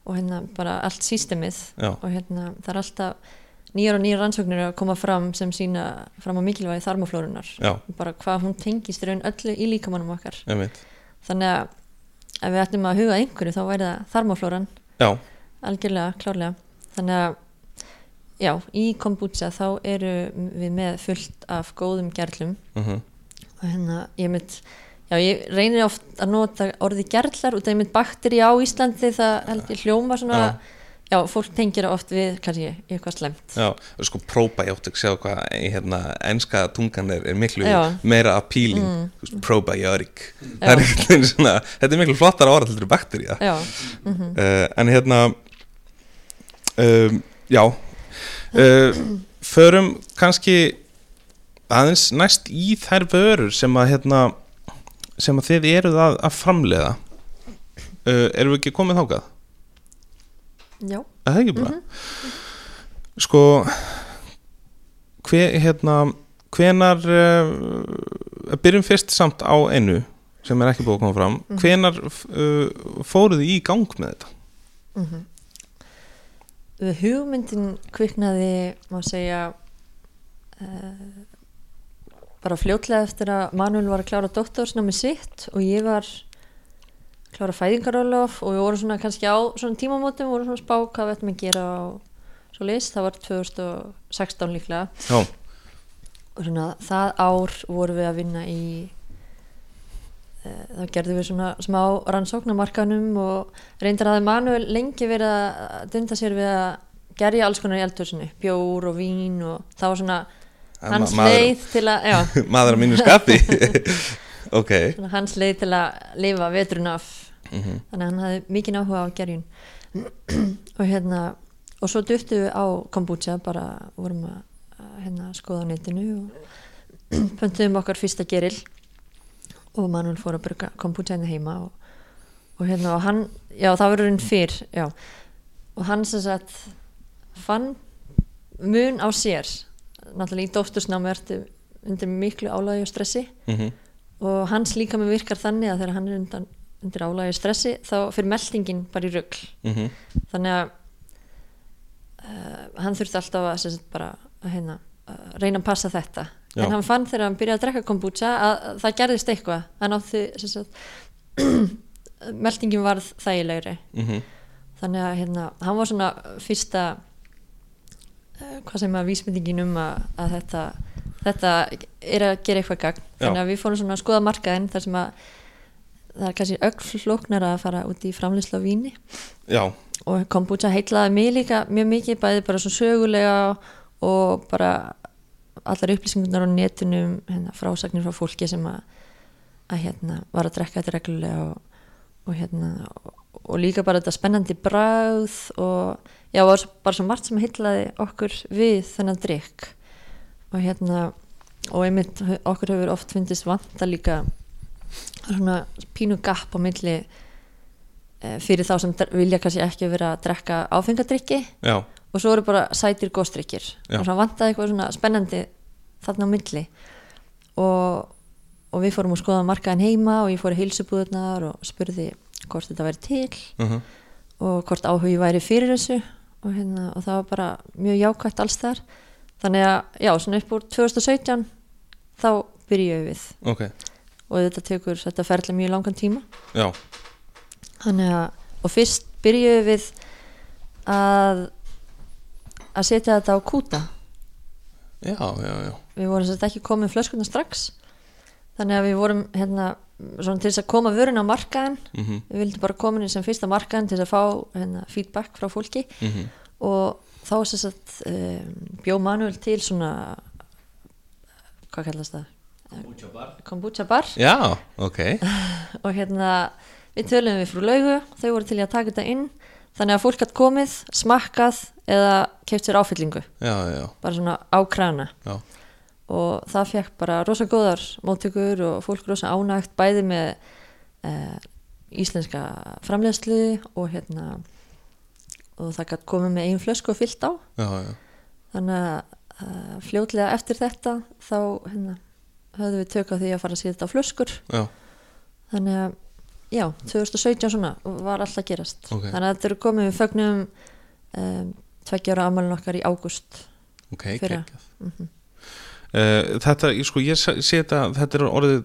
S2: og hérna bara allt sístemið og hérna það er alltaf nýjar og nýjar rannsóknir að koma fram sem sína fram á mikilvægi þarmaflórunar. Bara hvað hún tengist raun öllu í líkamannum okkar.
S1: Einmitt,
S2: þannig að ef við ættum að huga einhverju þá væri það þarmaflóran.
S1: Já,
S2: algjörlega, klárlega. Þannig að já, í kombucha þá eru við með fullt af góðum gerlum.
S1: Uh
S2: og hérna ég mynd já, ég reynir oft að nota orði gerlar út af mynd bakteri á Íslandi það held ég hljóma svona já, fólk tengir oft við kannski eitthvað slemt
S1: já, sko probiotic sjá hvað hérna, enska tungan er, er miklu
S2: Já.
S1: meira appealing mm. probiotic. Það er veginn svona, þetta er miklu flottara orð til baktería.
S2: Já,
S1: uh, en hérna um, já. Uh, förum kannski aðeins næst í þær vörur sem að hérna sem að þið eruð að, að framleiða uh, erum við ekki komið þákað?
S2: já,
S1: Er það ekki bara? Sko hver, hérna hvenar uh, byrjum fyrst samt á einu sem er ekki búið að koma fram hvenar uh, fóruð þið í gang með þetta?
S2: Við hugmyndin kviknaði má segja uh, bara fljótlega eftir að Manuel var að klára doktorsnámi sitt og ég var að klára fæðingarólof og við vorum svona kannski á svona tímamótum vorum svona að spá hvað við ættum að gera á svo list, það var 2016 líklega.
S1: Já,
S2: og svona það ár vorum við að vinna í uh, þá gerðum við svona smá rannsóknarmarkanum og reyndar að Manuel lengi verið að dunda sér við að gerja alls konar í eldhúsinu, bjór og vín og það var svona hans
S1: maður-
S2: leið til að <laughs>
S1: maður að mínu skapi. <laughs> Ok,
S2: svona hans leið til að lifa veturinn af.
S1: Mhm.
S2: þannig að hann hafði mikið áhuga á gerjun. <clears throat> Og hérna og svo duttu við á kombucha bara vorum að hérna, skoða á netinu og <clears throat> pöntuðum okkar fyrsta geril. Og Manuel fór að bruka kombucha hérna heima og, og hérna og hann já það verður einn fyrr já. Og hann sem sagt fann mun á sér náttúrulega í dóttursnámi ertu undir miklu álægi og stressi.
S1: Mm
S2: og hans líka með virkar þannig að þegar hann er undan, undir álægi og stressi þá fyrir meldingin bara í rugl.
S1: -hmm.
S2: þannig að uh, hann þurfti alltaf að, sagt, bara, að hérna, uh, reyna að passa þetta.
S1: Já.
S2: en hann fann þegar hann byrjaði að drekka kombucha að, að það gerðist eitthvað. Hann átti <clears throat> meldingin varð þægilegri.
S1: Mm
S2: þannig að hérna, hann var svona fyrsta hvað sem að vísmyndingin um að, að þetta, þetta er að gera eitthvað gagn?
S1: Já.
S2: þannig að við fórum svona að skoða markaðin þar sem að það er kannski öll flóknar að fara út í framleyslu á víni.
S1: Já,
S2: og kombucha heitlaði mig líka mjög mikið bæði bara svo sögulega og bara allar upplýsingunar á netunum hérna, frásagnir frá fólki sem að, að hérna, var að drekka þetta reglulega og, og hérna og, og líka bara þetta spennandi bráð og já, var svo- bara svo margt sem heitlaði okkur við þennan drikk og hérna og einmitt okkur hefur oft fundist vanta líka svona pínu gapp á milli eh, fyrir þá sem vilja kannski ekki vera að drekka áfengadrykki.
S1: Já,
S2: og svo eru bara sætir góstrykkir
S1: Já.
S2: og svo vantaði eitthvað svona spennandi þarna á milli. Og, og við fórum að skoða markaðin heima og ég fór í heilsubúðunar og spurði hvort þetta væri til
S1: uh
S2: og hvort áhugi væri fyrir þessu og, hérna, og það var bara mjög jákvætt alls þar þannig að já, svona upp úr 2017 þá byrjuðum við.
S1: Ok,
S2: og þetta tekur þetta ferðlega mjög langan tíma.
S1: Já,
S2: Þannig að, og fyrst byrjuðum við að að setja þetta á kúta.
S1: Já, já, já.
S2: við vorum sérst ekki komið flöskuna strax. Þannig að við vorum hérna svona til þess að koma vörun á markaðin
S1: Mm
S2: við vildum bara koma inn sem fyrsta markaðin til þess að fá hérna, feedback frá fólki.
S1: Mhm.
S2: og þá sérst að um, bjó Manuel til svona hvað kallast það?
S3: Kombucha bar.
S2: Kombucha bar.
S1: Já, ok. <laughs>
S2: Og hérna við töluðum við frú laugu. Þau voru til í að taka þetta inn. Þannig að fólk hatt komið, smakkað eða keipt sér áfyllingu.
S1: Já, já,
S2: bara svona á krana.
S1: Já,
S2: og það fekk bara rosa góðar móttökur og fólk rosa ánægt bæði með uh, íslenska framleiðslu og hérna og það gætt komið með einn flösku fyllt á
S1: já, já.
S2: þannig að uh, fljótlega eftir þetta þá hérna, höfðum við tök á því að fara að setja þetta á flöskur
S1: já.
S2: þannig að já, 2017 svona var alltaf gerast
S1: Ok.
S2: þannig að þetta eru komið við fögnum um, tveggjára amalinn okkar í ágúst
S1: ok,
S2: Fyrra.
S1: Uh, þetta, sko, ég sé þetta þetta er orðið,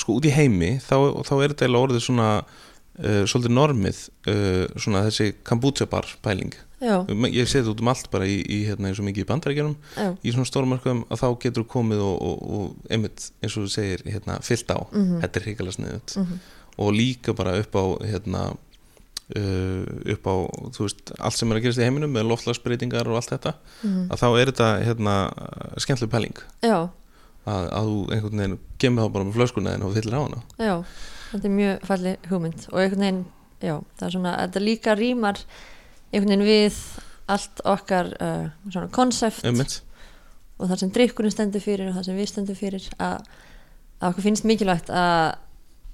S1: sko, út í heimi þá, þá er þetta eiginlega orðið svona uh, svolítið normið uh, svona þessi kombucha bar pæling.
S2: Já,
S1: ég sé þetta út um allt bara í, í hérna eins og mikið í bandarækjunum í svona stórmarkaðum að þá getur komið og, og, og einmitt eins og þú segir hérna, fyllt á,
S2: Mhm.
S1: þetta er hrikalega sniðut
S2: mhm,
S1: og líka bara upp á hérna uh, upp á, þú veist, allt sem er að gerast í heiminum með loftlagsbreytingar og allt þetta
S2: mhm.
S1: að þá er þetta hérna skemmtileg pæling.
S2: Já,
S1: að, að þú einhvern veginn kemur þá bara með flöskuna þinn og fyllir á hana.
S2: Já þetta er mjög falli hugmynd og einhvern veginn, já, það er svona þetta líka rýmar einhvern veginn við allt okkar uh, svona konsept og það sem drikkurinn stendur fyrir og það sem við stendur fyrir að, að okkur finnst mikilvægt að,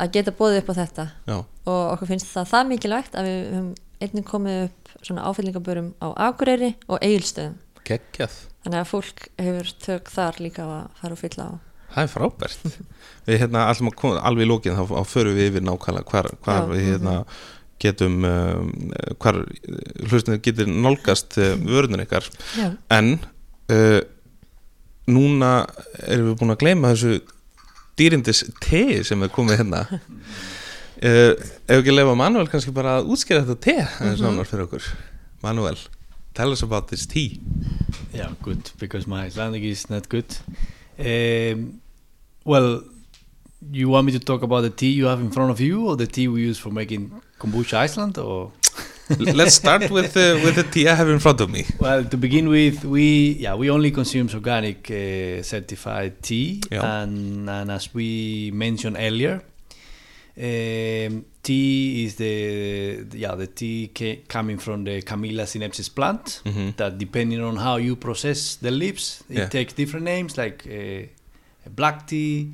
S2: að geta bóðið upp á þetta.
S1: Já,
S2: og okkur finnst það það mikilvægt að við höfum einnig komið upp svona áfyllingabörum á Akureyri og Egilstöðum
S1: geggjað.
S2: Þannig að fólk hefur tök þar líka að fara og fylla á.
S1: Það er frábært. Við hérna koma alveg í lókin þá, förum við yfir nákvæmlega hvar, hvar
S2: Já,
S1: við hérna getum um, hvar hlustinu getur nálgast uh, vörðunir ykkar.
S2: Já,
S1: en uh, núna erum við búin að gleyma þessu dýrindis te sem er komið hérna uh, ef ekki lefa Manuel kannski bara að útskýra þetta te aðeins nánar fyrir okkur Manuel, tell us about this tea
S3: Yeah, good, because my Icelandic is not good. Um, well, you want me to talk about the tea you have in front of you, or the tea we use for making kombucha Iceland, or? <laughs>
S1: let's start with, uh, with the tea I have in front of me
S3: Well, to begin with, we yeah we only consume organic uh, certified tea,
S1: Yeah.
S3: and and as we mentioned earlier, um, tea is the yeah the tea ca- coming from the Camellia sinensis plant.
S1: Mhm.
S3: That depending on how you process the leaves, it
S1: Yeah.
S3: takes different names like uh, black tea,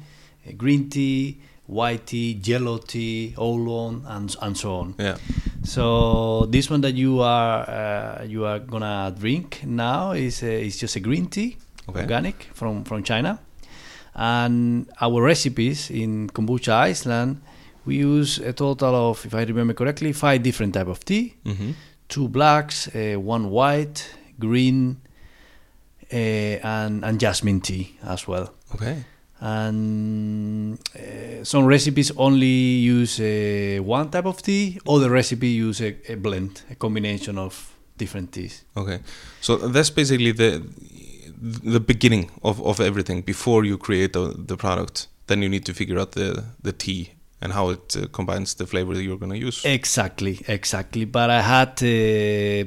S3: uh, green tea, white tea, yellow tea, oolong, and and so on.
S1: yeah.
S3: So this one that you are uh, you are gonna drink now is uh, is just a green tea,
S1: Okay.
S3: organic from from China, and our recipes in kombucha Iceland we use a total of, if I remember correctly, five different type of tea:
S1: hmm
S3: two blacks, uh, one white, green, uh, and and jasmine tea as well
S1: okay
S3: and uh, some recipes only use uh, one type of tea other recipe use a, a blend a combination of different teas
S1: Okay, so that's basically the the beginning of, of everything. Before you create the, the product, then you need to figure out the the tea and how it uh, combines the flavor that you're going to use.
S3: exactly exactly but i had uh,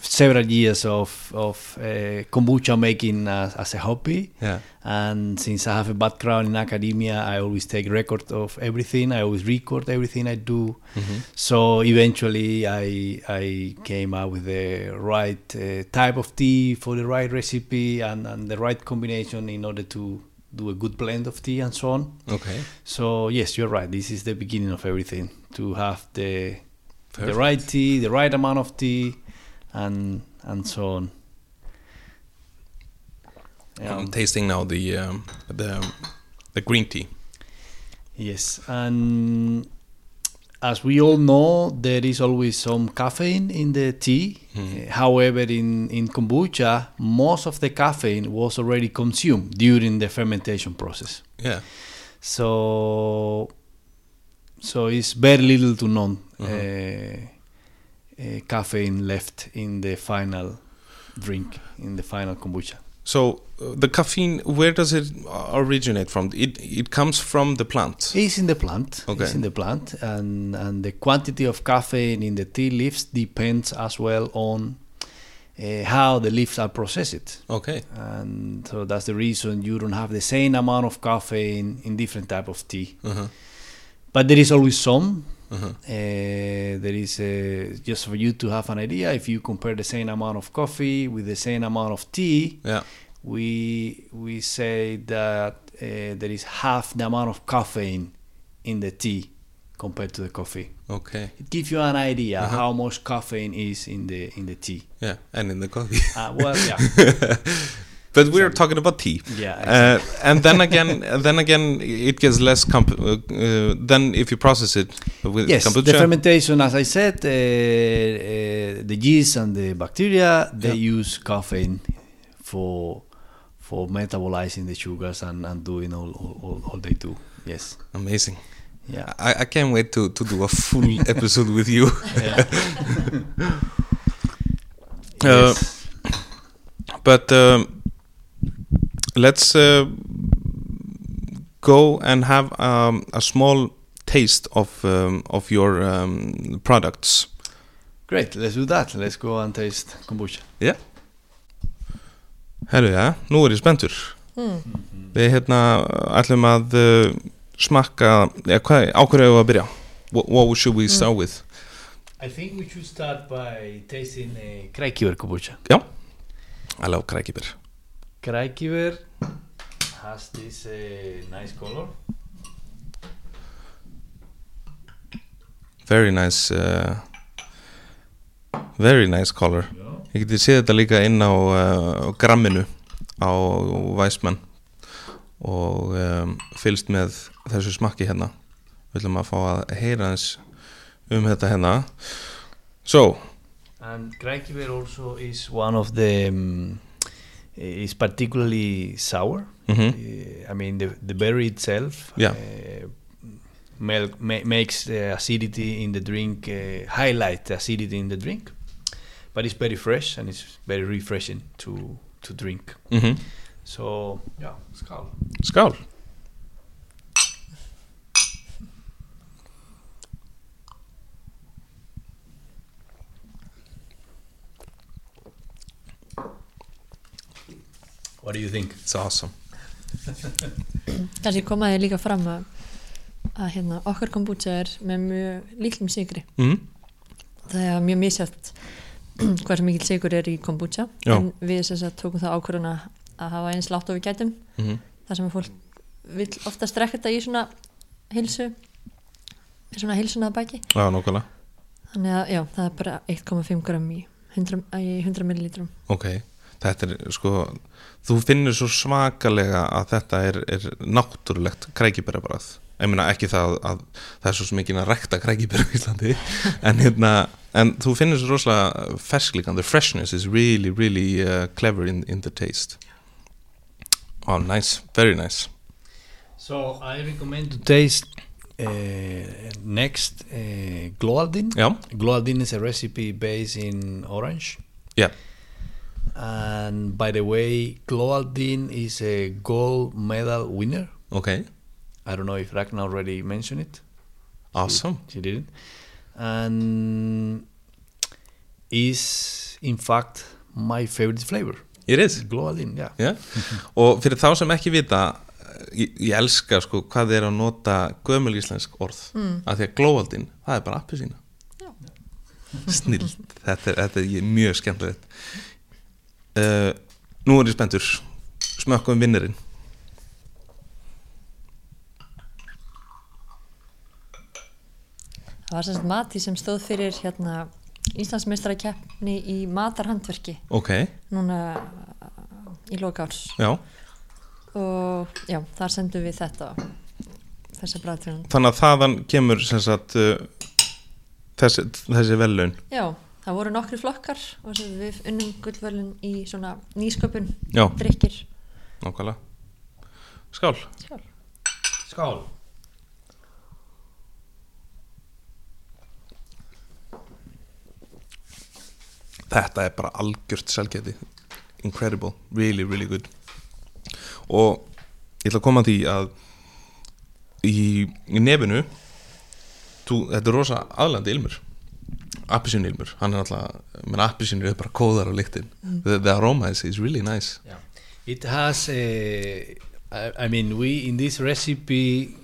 S3: several years of of uh, kombucha making as, as a hobby
S1: Yeah,
S3: and since i have a background in academia i always take record of everything i always record everything i do
S1: Mhm.
S3: So eventually, I I came out with the right uh, type of tea for the right recipe and, and the right combination in order to do a good blend of tea and so on.
S1: okay,
S3: So yes, you're right. This is the beginning of everything to have the
S1: Perfect.
S3: the right tea, the right amount of tea, and and so on.
S1: I'm tasting now the um, the the green tea.
S3: Yes, and as we all know, there is always some caffeine in the tea. Uh, however, in, in kombucha, most of the caffeine was already consumed during the fermentation process.
S1: Yeah,
S3: So, so it's very little to none
S1: Uh-huh.
S3: uh, uh, caffeine left in the final drink, in the final kombucha.
S1: So uh, the caffeine, where does it originate from? It it comes from the plant.
S3: It's in the plant.
S1: Okay.
S3: It's in the plant, and and the quantity of caffeine in the tea leaves depends as well on uh, how the leaves are processed.
S1: Okay.
S3: And so that's the reason you don't have the same amount of caffeine in different type of tea.
S1: Uh-huh.
S3: But there is always some Uh, there is uh, just for you to have an idea. If you compare the same amount of coffee with the same amount of tea,
S1: Já,
S3: we we say that uh, there is half the amount of caffeine in the tea compared to the coffee.
S1: ok
S3: It gives you an idea
S1: Uh-huh.
S3: how much caffeine is in the in the tea.
S1: Yeah, and in the coffee
S3: Uh, well, yeah, <laughs>
S1: But we're talking about tea
S3: yeah.
S1: uh, And then again, <laughs> then again it gets less comp- uh, uh, Then if you process it with
S3: yes,
S1: kombucha
S3: the fermentation, as I said, uh, uh, the yeast and the bacteria they use caffeine for for metabolizing the sugars and, and doing all, all, all, they do. Yes,
S1: Amazing
S3: yeah.
S1: I, I can't wait to, to do a full <laughs> episode with you <laughs> Uh,
S3: Yes.
S1: But um, let's uh, go and have um, a small taste of um, of your um, products.
S3: Great, let's do that. Let's go and taste kombucha.
S1: Yeah. Herru, já, nú er ég spenntur.
S2: Mm.
S1: Við hérna ætlum að uh, smakka, ja, hvað, á hverju hefur að byrja? What, what should we start with?
S3: I think we should start by tasting uh, Krækiver kombucha.
S1: Já, I love krækibir.
S3: Krækiver has this uh, nice color.
S1: Very nice, uh, very nice color. Ég geti séð þetta líka inn á uh, gramminu á Weissmann og um, fylgst með þessu smakki hérna. Við ætlum að fá að heyra eins um þetta hérna. So,
S3: And Krækiver also is one of the um, is particularly sour.
S1: Mhm,
S3: Uh, I mean, the the berry itself
S1: Yeah.
S3: uh, mel- ma- makes the acidity in the drink uh, highlight the acidity in the drink, but it's very fresh and it's very refreshing to to drink.
S1: mhm.
S3: So yeah, skål.
S1: skál.
S3: What do you think?
S1: It's awesome. <laughs>
S2: Kannski komaði líka fram að, að hérna, okkar kombucha er með mjög lítlum sigri.
S1: Mm.
S2: Það er mjög misjátt <clears throat> hversu mikil sigur er í kombucha
S1: Já.
S2: en við sem sagt tókum það ákvörðuna að hafa eins látt og við gætum
S1: Mhm.
S2: þar sem að fólk vil ofta strekka þetta í svona hilsu í svona hilsuna að bæki
S1: Já,
S2: þannig að já, það er bara 1,5 gram í 100, í 100 millilítrum
S1: Ok, þetta er sko þú finnur svo svakalega að þetta er, er náttúrulegt krækibærabrað ég meina ekki það að það er svo mikið að rekta krækibæra í Íslandi <laughs> en hérna, en þú finnur svo rosalega fersklíkan, the freshness is really really uh, clever in, in the taste. Oh nice, very nice.
S3: So I recommend to taste uh, next uh, Gloaldin.
S1: já,
S3: Gloaldin is a recipe based in orange.
S1: yeah,
S3: And by the way, Gloaldin is a gold medal winner.
S1: ok
S3: I don't know if Ragnar already mentioned it.
S1: awesome,
S3: She didn't. And is in fact my favorite flavor.
S1: it is
S3: Gloaldin, yeah.
S1: Já, <laughs> og fyrir þá sem ekki vita ég, ég elska sko hvað þið er að nota gömul íslensk orð mm. að því að glóaldin, það er bara appi sína snill þetta er, þetta er mjög skemmtilegt uh, nú er ég spenntur. Smökkum vinnirinn
S2: það var sem sagt Mati sem stóð fyrir hérna Íslandsmeistarakeppni í matarhandverki.
S1: Ok,
S2: núna uh, í
S1: já.
S2: Og já, þar sendum við þetta þessa bræðtrjóðan
S1: þannig að þaðan kemur sagt uh, þessi, þessi vellaun
S2: Já, það voru nokkri flokkar og við unnum gullvölin í svona nýsköpun,
S1: já,
S2: drikkir
S1: nákvæmlega. Skál.
S2: Skál.
S3: Skål.
S1: þetta er bara algjört selgeti incredible, really really good. Og ég ætla að koma að því að í, í nefinu þú, þetta er rosa aðlandi ilmur appisínu ilmur hann er alltaf, menn appisínu er bara kóðar á lyktin the, the aroma is, is really nice
S3: Yeah. It has a, I, I mean, we in this recipe,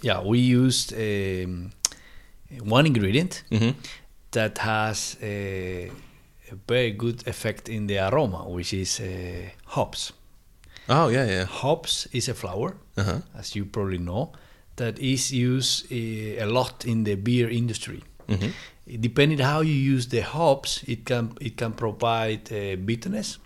S3: yeah, we used um, one ingredient
S1: Mhm.
S3: that has a, a very good effect in the aroma, which is uh, hops.
S1: oh, yeah, yeah
S3: Hops is a flower,
S1: uh-huh.
S3: as you probably know, that is used uh, a lot in the beer industry.
S1: Mhm.
S3: Depending how you use the hops, it can it can provide uh, bitterness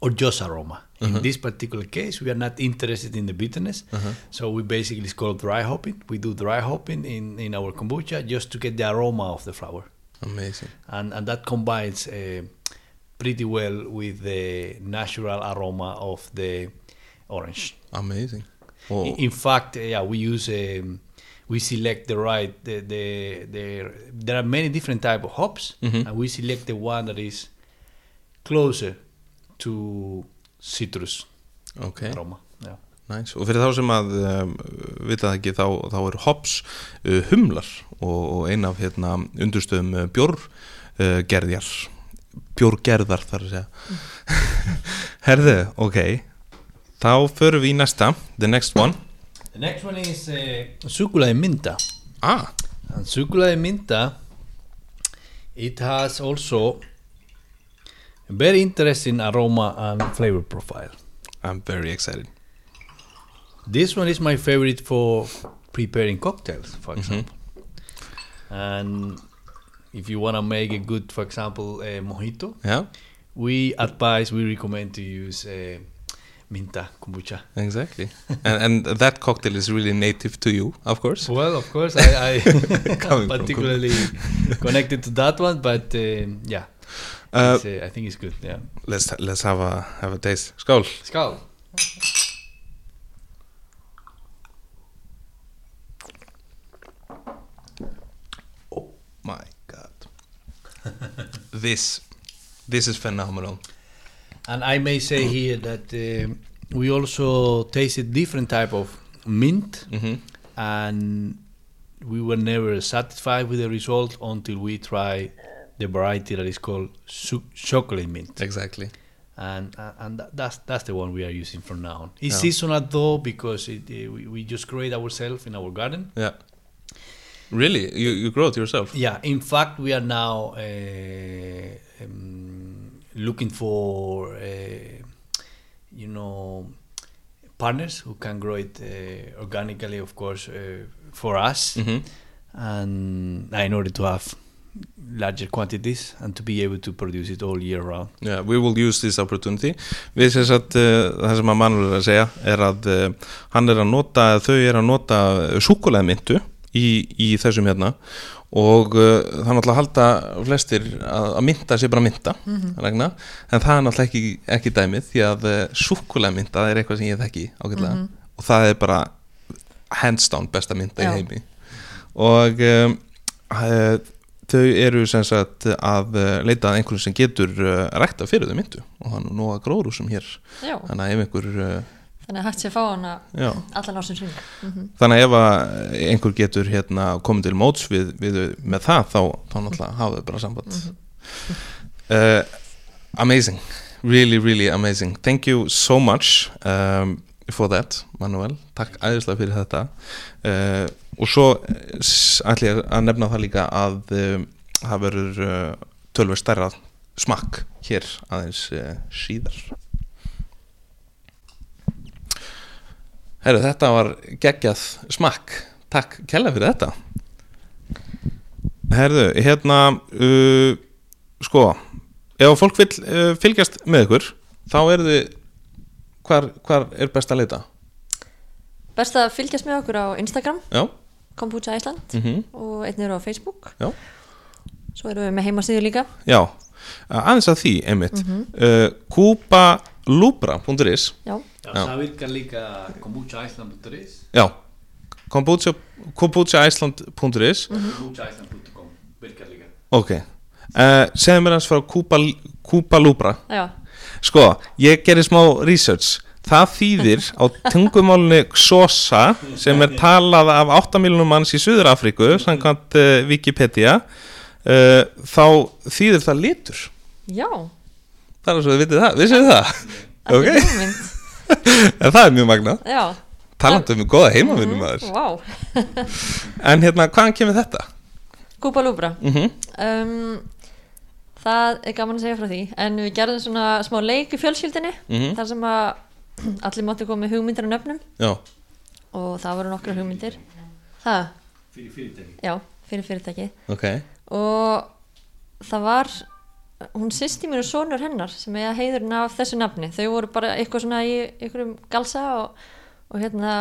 S3: or just aroma. In this particular case, we are not interested in the bitterness, so we basically it's called dry hopping. We do dry hopping in, in our kombucha just to get the aroma of the flower,
S1: amazing.
S3: And and that combines uh, pretty well with the natural aroma of the orange.
S1: amazing.
S3: In, in fact, yeah, we use um, we select the right the, the the there are many different type of hops,
S1: Mhm.
S3: and we select the one that is closer to citrus
S1: ok,
S3: aroma. Yeah.
S1: nice og fyrir þá sem að um, vita það ekki þá, þá eru hops uh, humlar og, og ein af hérna, undurstöðum uh, bjór uh, bjórgerðar þar að segja <laughs> herðu, ok þá förum við í næsta the next one
S3: The next one is uh, sucula de minta,
S1: ah,
S3: and sucula de minta it has also a very interesting aroma and flavor profile.
S1: I'm very excited.
S3: This one is my favorite for preparing cocktails, for example. And if you want to make a good, for example, a mojito,
S1: yeah,
S3: we advise, we recommend to use uh, minta kombucha.
S1: exactly and, and that cocktail is really native to you of course
S3: Well, of course, I, I <laughs>
S1: Coming <laughs>
S3: particularly connected to that one, but um, yeah,
S1: uh,
S3: uh, I think it's good. Yeah.
S1: let's, let's have a, have a taste skál
S3: Skål.
S1: Oh my god this this is phenomenal
S3: And I may say here that um we also tasted different type of mint,
S1: mm-hmm.
S3: and we were never satisfied with the result until we try the variety that is called su- chocolate mint,
S1: exactly
S3: and uh, and that's that's the one we are using from now on. It's
S1: Yeah.
S3: seasonal though because it, uh, we, we just create ourselves in our garden.
S1: yeah really you, you grow it yourself
S3: Yeah, in fact, we are now uh, um, looking for, uh, you know, partners who can grow it uh, organically, of course, uh, for us,
S1: mm-hmm.
S3: and in order to have larger quantities and to be able to produce it all year round.
S1: Yeah, we will use this opportunity við sem sagt, uh, það sem að Manuel er að segja er að uh, hann er að nota þau er að nota súkulæðmyndu í, í þessum hérna og uh, það er náttúrulega halda flestir að, að mynda sé bara mynda regna, en það er náttúrulega ekki, ekki dæmið því að uh, súkulæðmynda er eitthvað sem ég þekki ágætlega. Og það er bara hands down besta mynda
S2: Já.
S1: í heimi. Og um, uh, þau eru sem sagt að uh, leita að einhverjum sem getur uh, rækta fyrir þau myndu og hann er nú að gróðrúsum hér.
S2: Já,
S1: þannig að ef einhver uh,
S2: þannig að hægt sé að fá hana
S1: já,
S2: allan ásins ring mm
S1: þannig að ef að einhver getur hérna komið til móts við, við með það þá, þá náttúrulega hafa þau bara samband. Uh, amazing. Really really amazing. Thank you so much um, for that Manuel, takk æðislega fyrir þetta. Uh, og svo eh, ætla ég að nefna það líka að um, það verður uh, tölver stærra smakk hér aðeins uh, síðar Herru, þetta var geggjað smakk. Takk kella fyrir þetta. Herðu, hérna uh, Sko Ef fólk vil uh, fylgjast með ykkur Þá eru þið hvar, hvar er best að leita?
S2: Best að fylgjast með okkur á Instagram
S1: Já,
S2: Kombucha Ísland
S1: mm
S2: og einn eru á Facebook.
S1: Já,
S2: Svo erum við með heimasíðu líka.
S1: Já. Aðeins að því, einmitt. Uh, Kúpalúbra.is
S2: Já,
S3: Já,
S1: Já.
S3: það virkar líka kombuchaiceland.is
S1: Já. Kombucha, kombuchaiceland.is
S3: kombuchaiceland.com virkar líka.
S1: Ok. Uh, Segðu mér hans frá Kúpal, Kúpalúbra
S2: já,
S1: Sko, ég gerir smá research. Það þýðir á tungumálunni Xosa sem er talað af 8 miljonum manns í Suður Afríku samkvæmt uh, Wikipedia. Uh, þá þýðir það litur.
S2: Já.
S1: Það er svo þið vitið það, vissið þið það? Ok. En það er mjög magnað.
S2: Já,
S1: Talandi um góða heimavinnum maður.
S2: Vá, <laughs>
S1: En hérna, hvaðan kemur þetta?
S2: Kúpa Lúbra
S1: mm
S2: um, það er gaman að segja frá því. En við gerðum svona smá leik í fjölskyldinni
S1: Mhm.
S2: þar sem að allir mátti koma með hugmyndir og nöfnum.
S1: Já,
S2: og það voru nokkra hugmyndir. Það,
S3: Fyrir fyrirtæki.
S2: já, fyrir fyrirtæki.
S1: Ok.
S2: Og það var hún sýsti mín og sonur hennar sem eiga heiðurinn af þessu nafni þau voru bara eitthvað svona í einhverjum galsa og, og hérna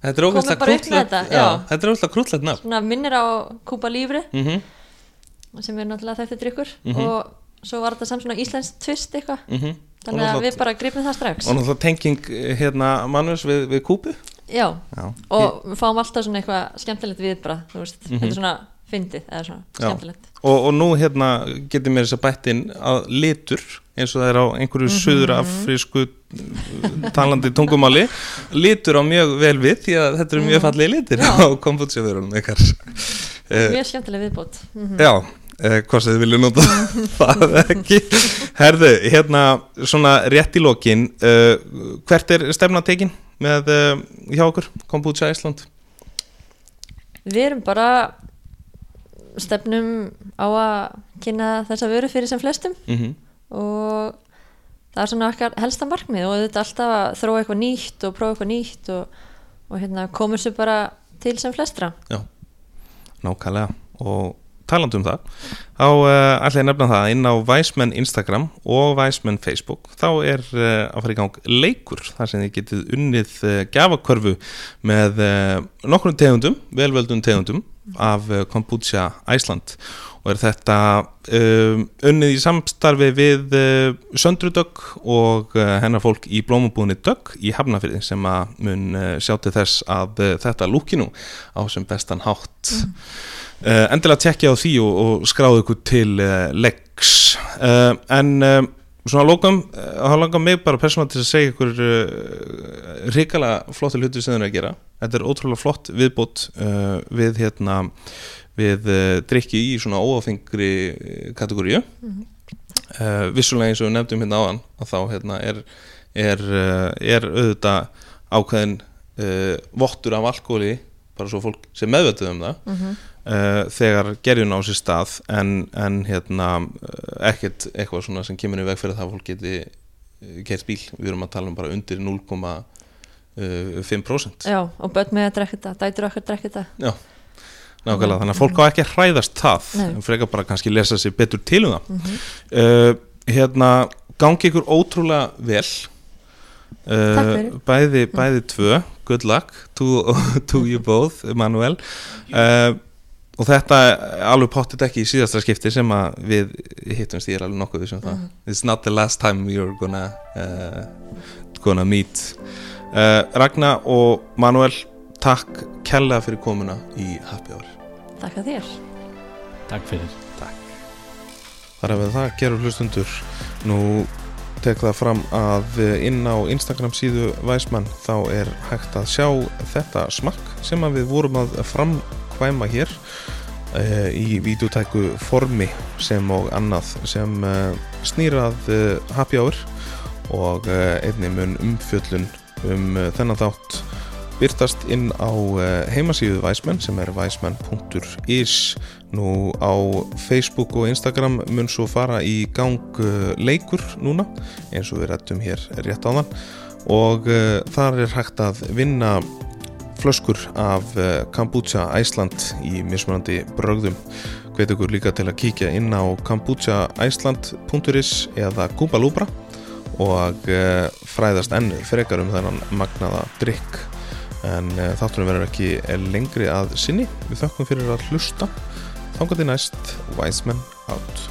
S1: Þetta er
S2: bara með
S1: krútlegt
S2: þetta,
S1: er ógeðslega krútlegt nafn.
S2: Svona minnir á Kúpa Lífri
S1: mm
S2: sem er náttúrulega þetta drikkur
S1: Mhm.
S2: og svo var þetta samt svona íslensk tvist eitthvað.
S1: -hmm.
S2: þannig að við bara gripum það strax.
S1: Og náttúrulega tenging eh, hérna mannus við, við kúpu
S2: já,
S1: Já,
S2: og við fáum alltaf svona eitthvað skemmtilegt viðbrað, þú veist,
S1: Mhm.
S2: þetta er svona fyndið eða svona
S1: Já.
S2: skemmtilegt.
S1: Og, og nú hérna getur mér þess að bættin að litur eins og það er á einhverju
S2: Mhm.
S1: söður afrísku talandi tungumáli litur á mjög vel við því að þetta eru mjög fallegi litir
S2: Já. <laughs>
S1: á komfútsjöfurunum ykkar.
S2: Mjög skemmtileg viðbót. Mm
S1: Já, uh, hvað sem þið vilju nota <laughs> það ekki. Herðu, hérna svona rétt í lokin uh, hvert er stefna tekin með uh, hjá okkur, Kombucha Ísland?
S2: Við erum bara stefnum á að kynna þessa vöru fyrir sem flestum.
S1: Mm
S2: og það er svona okkar helsta markmið og þetta er alltaf að þróa eitthvað nýtt og prófa eitthvað nýtt og, og hérna, komur sér bara til sem flestra.
S1: Já, nákvæmlega. Og talandi um það þá uh, ætla ég að nefna það inn á Væsmenn Instagram og Væsmenn Facebook þá er uh, að fara í gang leikur þar sem þið getið unnið uh, gafakörfu með nokkrum tegundum, velveldum tegundum af uh, Kombucha Æsland og er þetta um, unnið í samstarfi við uh, Söndru Dögg og uh, hennar fólk í blómabúðinni Dögg í Hafnafyrði sem að mun uh, sjá til þess að þetta lúki nú á sem bestan hátt. Uh, endilega tekja á því og, og skráðu ykkur til leggs en svona lókum uh, þá langar mig bara persónulega til að segja ykkur uh, ríkala flotti hluti sem þau eru að gera. Þetta er ótrúlega flott viðbót uh, við hérna við uh, drikki í svona óáfengri kategóriu uh, vissulega eins og við nefndum hérna áðan að þá hérna er er, er auðvitað ákveðin vottur af alkoholi bara svo fólk sem meðvötuð um það.
S2: Mm
S1: uh, þegar gerjun á sér stað en, en hérna uh, ekkert eitthvað svona sem kemur í veg fyrir það að fólk geti gert bíl, við erum að tala um bara undir 0,5%
S2: já, og börn með að drekka þetta, dætur okkar drekka þetta.
S1: Já, nákvæmlega, þannig að fólk á ekki að hræðast það en frekar bara kannski lesa sér betur til um það.
S2: Mhm.
S1: uh, Hérna, gangi ykkur ótrúlega vel. Uh, bæði, bæði tvö. Good luck to, <laughs> to you both Manuel. Uh, og þetta er alveg pottit ekki í síðastra skipti sem að við hittumst ég er alveg nokkuð þessum það.
S2: Mhm.
S1: it's not the last time you're gonna uh, gonna meet. Uh, Ragnar og Manuel takk kærlega fyrir komuna í Happy Hour.
S2: Takk að þér.
S3: Takk fyrir.
S1: þar að við það gerur hlustundur nú tek það fram að inn á Instagram síðu Væsmann þá er hægt að sjá þetta smakk sem að við vorum að framkvæma hér uh, í videotæku formi sem og annað sem uh, snýrað uh, happy hour og einnig mun umfjöllun um þennan þátt byrtast inn á heimasíðu Væsmenn sem er væsmenn.is nú á Facebook og Instagram mun svo fara í gang leikur núna eins og við rættum hér rétt á þann og þar er hægt að vinna flöskur af uh, Kombucha Æsland í mismunandi brögðum. Hvet ykkur líka til að kíkja inn á kombuchaæsland.is eða Gubalúbra og uh, fræðast enn frekar um þennan magnaða drikk en uh, þáttunum verður ekki lengri að sinni. Við þökkum fyrir að hlusta. Þangað til næst Wiseman out